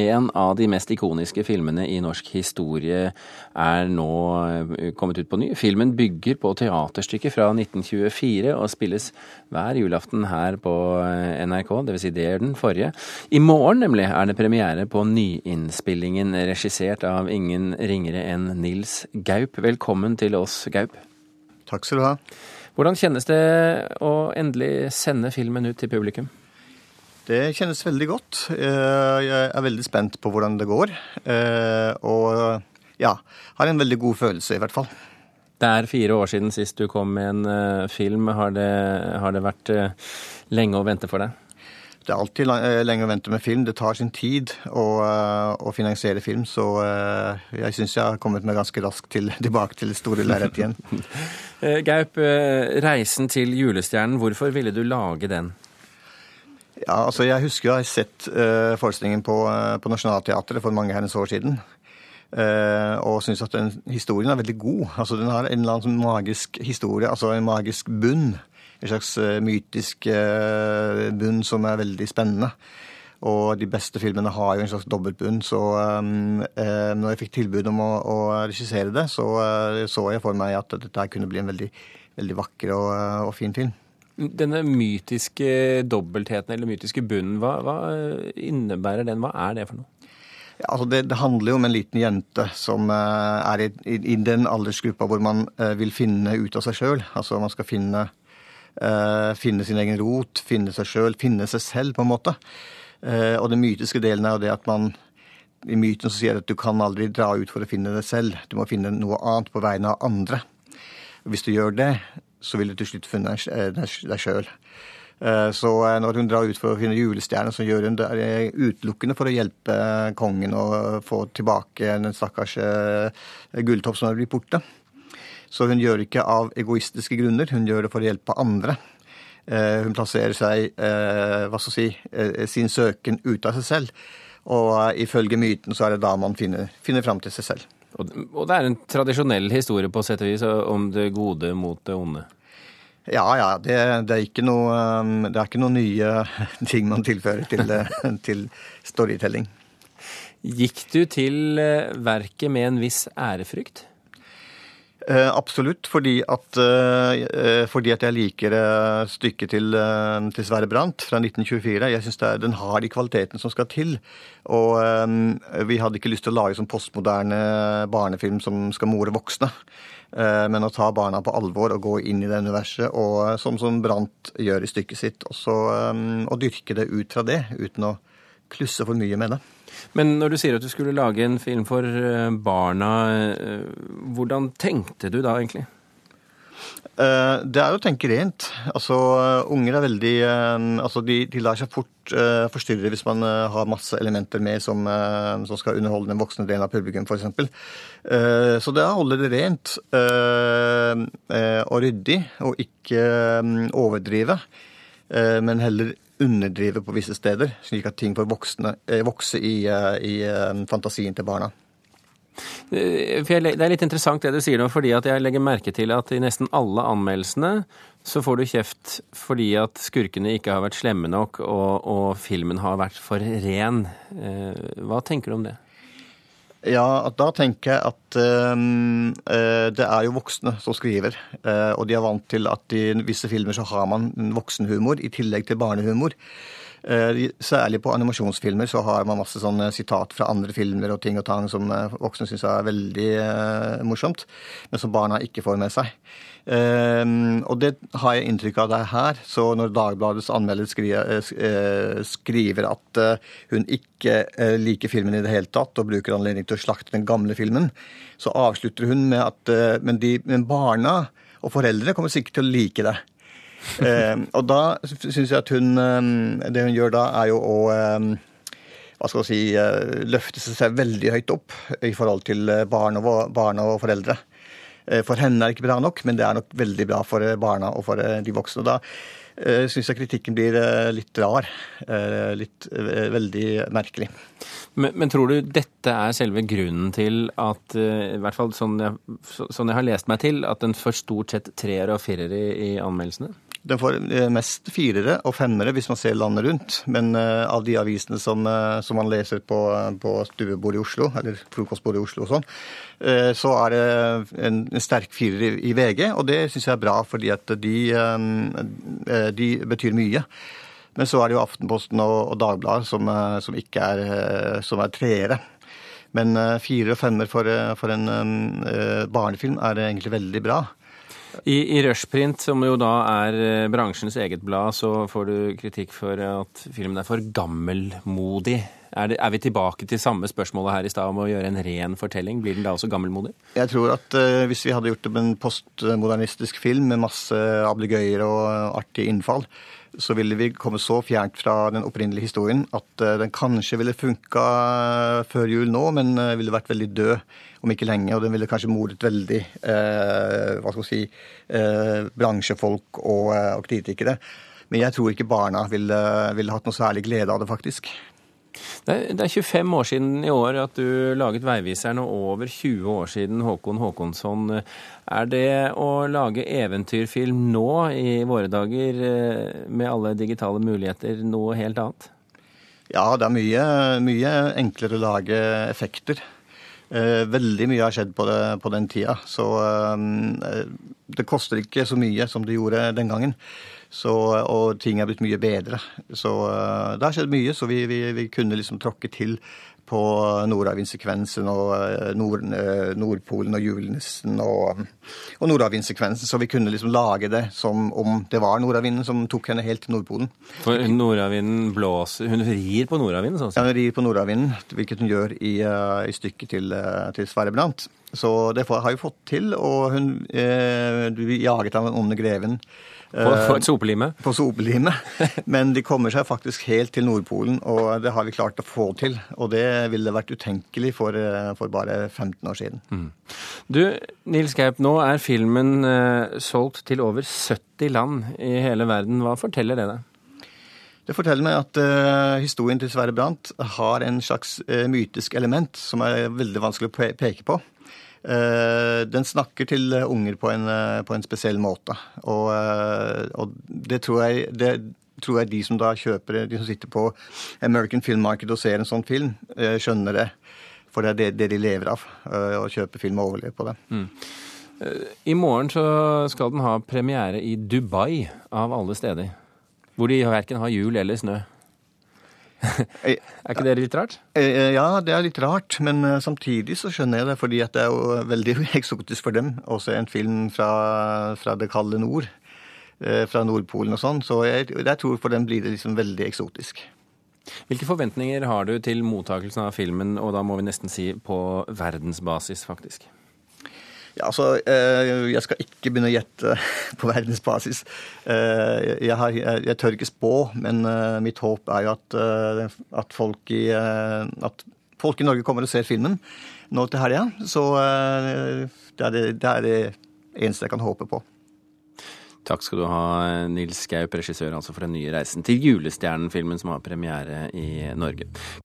En av de mest ikoniske filmene i norsk historie er nå eh, kommet ut på ny. Filmen bygger på teaterstykket fra 1924 og spilles hver julaften her på eh, NRK, dvs. Si det er den forrige. I morgen nemlig er det premiere på nyinnspillingen, regissert av ingen ringere enn Nils Gaup. Velkommen til oss, Gaup. Takk skal du ha. Hvordan kjennes det å endelig sende filmen ut til publikum? Det kjennes veldig godt. Eh, jeg er veldig spent på hvordan det går. Eh, og ja, har en veldig god følelse, i hvert fall. Det er fire år siden sist du kom med en eh, film. Har det, har det vært lenge å vente for deg? Det er alltid lenge å vente med film. Det tar sin tid å, å finansiere film, så jeg syns jeg har kommet meg ganske raskt til, tilbake til det store lerretet igjen. Gaup, 'Reisen til julestjernen', hvorfor ville du lage den? Ja, altså Jeg husker jeg har sett uh, forestillingen på, uh, på Nationaltheatret for mange herrens år siden. Uh, og syns at den historien er veldig god. Altså Den har en eller annen sånn magisk historie, altså en magisk bunn. En slags mytisk bunn som er veldig spennende. Og de beste filmene har jo en slags dobbeltbunn, så um, når jeg fikk tilbud om å, å regissere det, så så jeg for meg at dette kunne bli en veldig, veldig vakker og, og fin film. Denne mytiske dobbeltheten eller mytiske bunnen, hva, hva innebærer den? Hva er det for noe? Altså det, det, handler jo om en liten jente som uh, er i, i, i, den aldersgruppa hvor man uh, vil finne ut av seg sjøl. Altså man skal finne, uh, finne sin egen rot, finne seg sjøl, finne seg selv, på en måte. og den mytiske delen er jo det at man i myten så sier at du kan aldri dra ut for å finne deg selv. Du må finne noe annet på vegne av andre. Hvis du gjør det, så vil du til slutt finne deg sjøl. Eh, så eh, når hun drar ut for å finne julestjerner, så gjør hun det utelukkende for å hjelpe kongen å få tilbake den stakkars eh, Gulltopp som er blitt borte. Så hun gjør det ikke av egoistiske grunner, hun gjør det for å hjelpe andre. Hun plasserer seg, hva skal si, sin søken ut av seg selv. Og ifølge myten så er det da man finner, finner fram til seg selv. Og det er en tradisjonell historie på sett og vis om det gode mot det onde? Ja, ja. Det, det, er ikke noe, um, det er ikke noe, nye ting man tilfører til, til storytelling. Gikk du til eh, verket med en viss ærefrykt? Eh, absolutt, fordi at, eh, eh, fordi at, jeg liker stykket til, til Sverre Brandt fra 1924. Jeg syns den har de kvalitetene som skal til. Og vi hadde ikke lyst til å lage sånn postmoderne barnefilm som skal more voksne. Men å ta barna på alvor og gå inn i det universet, og som, som Brandt gjør i stykket sitt. Og, så, og dyrke det ut fra det, uten å klusse for mye med det. Men når du sier at du skulle lage en film for eh, barna, eh, hvordan tenkte du da egentlig? Eh, det er å tenke rent. Altså, Unger er veldig altså de, de lar seg fort forstyrre hvis man har masse elementer med som, som skal underholde den voksne delen av publikum, f.eks. Så det er å holde det rent og ryddig, og ikke overdrive. Men heller underdrive på visse steder, slik at ting får eh, vokse i, eh, i, eh, fantasien til barna. Det er litt interessant det du sier nå, fordi at jeg legger merke til at i nesten alle anmeldelsene så får du kjeft fordi at skurkene ikke har vært slemme nok og, og filmen har vært for ren. Hva tenker du om det? Ja, da tenker jeg at øh, det er jo voksne som skriver. Øh, og de er vant til at i visse filmer så har man voksenhumor i tillegg til barnehumor. Uh, særlig på animasjonsfilmer så har man masse sånne sitat fra andre filmer og ting og tang som voksne syns er veldig morsomt, men som barna ikke får med seg. Og det har jeg inntrykk av det her. Så når Dagbladets anmelder skriver, at hun ikke liker filmen i det hele tatt, og bruker anledning til å slakte den gamle filmen, så avslutter hun med at men, de, men barna og foreldre kommer sikkert til å like det. Ehm, og da syns jeg at hun Det hun gjør da, er jo å hva skal si, løfte seg veldig høyt opp i forhold til barn og, barn og foreldre. Eh, for henne er det ikke bra nok, men det er nok veldig bra for eh, barna og for eh, de voksne. Da uh, syns jeg kritikken blir litt rar. litt veldig merkelig. Men, men, tror du dette er selve grunnen til at, i hvert fall sånn jeg, sånn jeg, har lest meg til, at den får stort sett treer og firere i, i anmeldelsene? Den får eh, mest firere og femmere hvis man ser landet rundt. Men uh, av de avisene som, uh, som man leser på, på stuebordet i Oslo, eller frokostbordet i Oslo og sånn, så er det en, en sterk firer i, i, VG. Og det syns jeg er bra, fordi at de, de, betyr mye. Men så er det jo Aftenposten og, og Dagbladet som, som, ikke er, som er treere. Men fire og femmer for, for en barnefilm er egentlig veldig bra. I, I Rushprint, som jo da er eh, bransjens eget blad, så får du kritikk for at filmen er for gammelmodig. Er, det, er vi tilbake til samme spørsmålet her i stad om å gjøre en ren fortelling? Blir den da også gammelmodig? Jeg tror at uh, hvis vi hadde gjort det med en postmodernistisk film med masse ablegøyer og artige innfall, så ville vi komme så fjernt fra den opprinnelige historien at uh, den kanskje ville funka før jul nå, men uh, ville vært veldig død om ikke lenge. Og den ville kanskje mordet veldig eh, hva skal vi si, bransjefolk og, og, kritikere. Men jeg tror ikke barna ville, ville hatt noe særlig glede av det, faktisk. Det er, er, 25 år siden i år at du laget Veiviseren, og over 20 år siden Håkon Håkonsson. Er det å lage eventyrfilm nå i våre dager, eh, med alle digitale muligheter, noe helt annet? Ja, det er mye, mye enklere å lage effekter. Eh, veldig mye har skjedd på, det, på den tida. Så eh, det koster ikke så mye som det gjorde den gangen. Så, og ting er blitt mye bedre. Så uh, det har skjedd mye, så vi, vi, vi kunne liksom tråkke til på Nordavind-sekvensen og eh, Nord, eh, Nordpolen og julenissen og, og Nordavind-sekvensen. Så vi kunne liksom lage det som om det var nordavinden som tok henne helt til Nordpolen. For nordavinden blåser Hun rir på nordavinden? sånn Ja, hun rir på nordavinden, hvilket hun gjør i, i stykket til, til Sverre Brandt. Så det har hun fått til, og hun eh, jaget av den onde greven. På, på et sopelime? På sopelime. Men de kommer seg faktisk helt til Nordpolen, og det har vi klart å få til. Og det ville vært utenkelig for, eh, for bare 15 år siden. Mm. Du, Nils Gaup, nå er filmen uh, solgt til over 70 land i hele verden. Hva forteller det deg? Det forteller meg at uh, historien til Sverre Brandt har en slags uh, mytisk element som er veldig vanskelig å peke på. Eh, den snakker til unger på en, eh, på en spesiell måte. Og, eh, og det, tror jeg, det tror jeg de som da kjøper de som sitter på American Film Market og ser en sånn film, skjønner det. For det er det, det de lever av. Å kjøpe film og overleve på det. Mm. I morgen så skal den ha premiere i Dubai, av alle steder. Hvor de verken har jul eller snø. Er ikke det litt rart? Eh, eh, ja, det er litt rart. Men eh, samtidig så skjønner jeg det, fordi det er jo veldig eksotisk for dem å se en film fra, fra, det kalde nord. Fra Nordpolen og sånn. Så jeg, jeg, tror for dem blir det liksom veldig eksotisk. Hvilke forventninger har du til mottakelsen av filmen, og da må vi nesten si på verdensbasis, faktisk? Altså, eh, Jeg skal ikke begynne å gjette på verdensbasis. Eh, jeg, har, jeg, tør ikke spå, men eh, mitt håp er jo at, at, folk i, at folk i Norge kommer og ser filmen nå til helga. Så det er det, det er det eneste jeg kan håpe på. Takk skal du ha, Nils Gaup, regissør altså for den nye reisen til Julestjernen-filmen som har premiere i Norge.